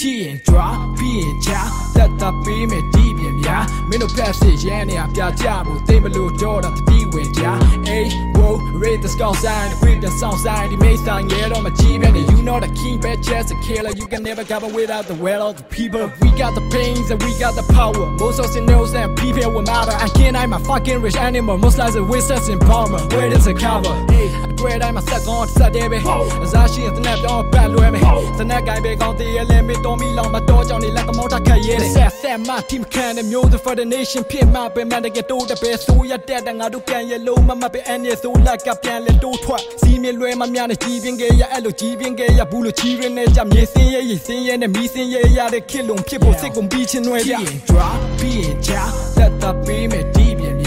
တီရင် drop ပြီးရင်ချာတက်တာပေးမယ်ဒီပြင်ဗျာမင်းတို့ဖက်စစ်ရဲနေရပြကြဖို့သိမလို့တော့တာတတိဝင်ကြ read the skull sign the quick the sound the main sign yeah on my G man you know the king bad chest a killer. You can never cover without the well of the people. We got the pains and we got the power. Most of the knows that people will matter. I can't hide my fucking rich animal. Most lies are wizards in palmer. Where is the cover hey I swear I'm a second on Saturday အစားရှိရင်တနက်ပြောင်းပတ်လွဲမယ်တနက်ကိုင်းပဲကောင်းသေးရဲ့လဲမေတော်မီလောင်မတော်ကြောင်နေလက်ကမောတာခက်ရဲတယ်ဆက်ဆက်မ team ခံတဲ့မျိုး the for the nation ဖြစ်မှာပဲမန်တကယ်တိုးတဲ့ပဲဆိုရတဲ့တဲ့ငါတို့ပြန်ရလုံးမမပဲအန်ရဲ့ဆိုလက်ကပြန်လဲတိုးထွက်စီးမြလွဲမများနဲ့ကြီးပြင်းခဲ့ရအဲ့လိုကြီးပြင်းခဲ့ရဘူးလို့ချီရင်းနဲ့ကြမြေစင်းရဲ့ရစင်းရဲ့နဲ့မီးစင်းရဲ့ရတဲ့ခစ်လုံးဖြစ်ဖို့စိတ်ကုန်ပြီးချင်းနွယ်ကြ drop ပြီးရင်ချာလက်တာပေးမယ်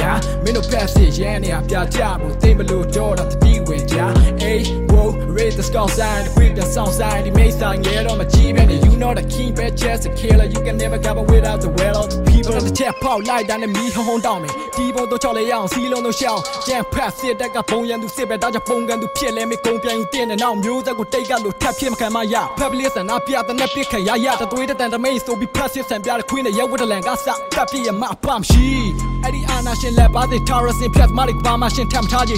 ဒီပြင်ဗျာမင်းတို့ဖက်စစ်ရဲနေရပြကြဖို့သိမလို့တော့တာတတိဝင်ကြ hey whoa read the skull sign the quick the sound sign the main sign yeah on my G man you know the king bad chest a killer you can never cover without the well of the people the chat ပေါက်လိုက်တဲ့မီးဟုံဟုံတောင်းမယ်ဒီဘုံတော့ချောက်လေရအောင်စီလုံးတော့ရှောင်းကြံဖက်စစ်တက်ကပုံရန်သူစစ်ပဲဒါကြောင့်ပုံကန်သူဖြစ်လဲမေကုံပြန်ယူတင်တဲ့နောက်မျိုးသက်ကိုတိတ်ကလို့ထပ်ဖြစ်မခံမရ public ဆန္ဒပြတဲ့နဲ့ပြစ်ခရရတသွေးတဲ့တန်တမိန်ဆိုပြီး passive ဆန်ပြတဲ့ queen နဲ့ရဲဝတ်တလန်ကစတပ်ပြရမပမ်ရှိ အဲ့ဒီအာနာရှင်လက်ပါတဲ့ terrorist ဖြတ်မလိုက်ပါမရှင်ထမ်းထားကြ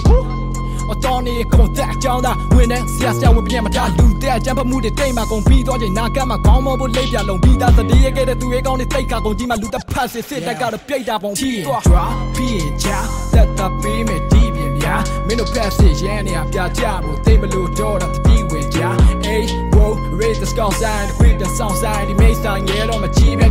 အတော်နေကုန်တဲ့အကြောင်းသားဝင်တဲ့ဆရာဆရာဝင်ပြန်မထားလူတဲ့အကြမ်းဖက်မှုတွေတိတ်မှကုန်ပြီးတော့ချိန်နာကတ်မှာခေါင်းမဖို့လိပ်ပြလုံးပြီးသားသတိရခဲ့တဲ့သူရဲ့ကောင်းတွေတိတ်ခါကုန်ကြီးမှလူတစ်ဖက်စစ်စစ်တက်ကတော့ပြိတ်တာပုံပြီးတော့ drop ပြီးရင်ချာတက်တာပေးမယ်ဒီပြင်ဗျာမင်းတို့ဖက်စစ်ရဲနေရပြကြဖို့သိမလို့တော့တာတတိဝင်ကြ hey whoa raise the skull sign the quick the sound sign the main sign yeah on my G man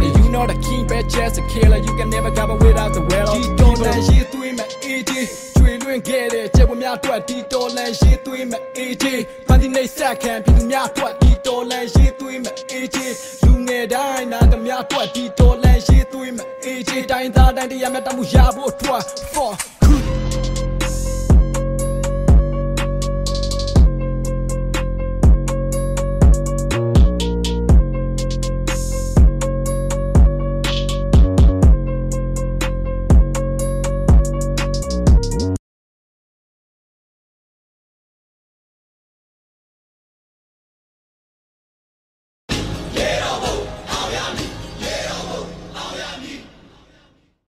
you know the king bad chest a killer you can never cover without the well of don't let shit through my AD ကျွေလွင်ခဲ့တဲ့ကျက်ဝများအတွက်ဒီတော်လန်ရေးသွေးမဲ့ AJ ဖန်တီနေဆက်ခံပြည်သူများအတွက်ဒီတော်လန်ရေးသွေးမဲ့ AJ လူငယ်တိုင်းနာကများအတွက်ဒီတော်လန်ရေးသွေးမဲ့ AJ တိုင်းသားတိုင်းတရားမျှတမှုရဖို့အတွက် for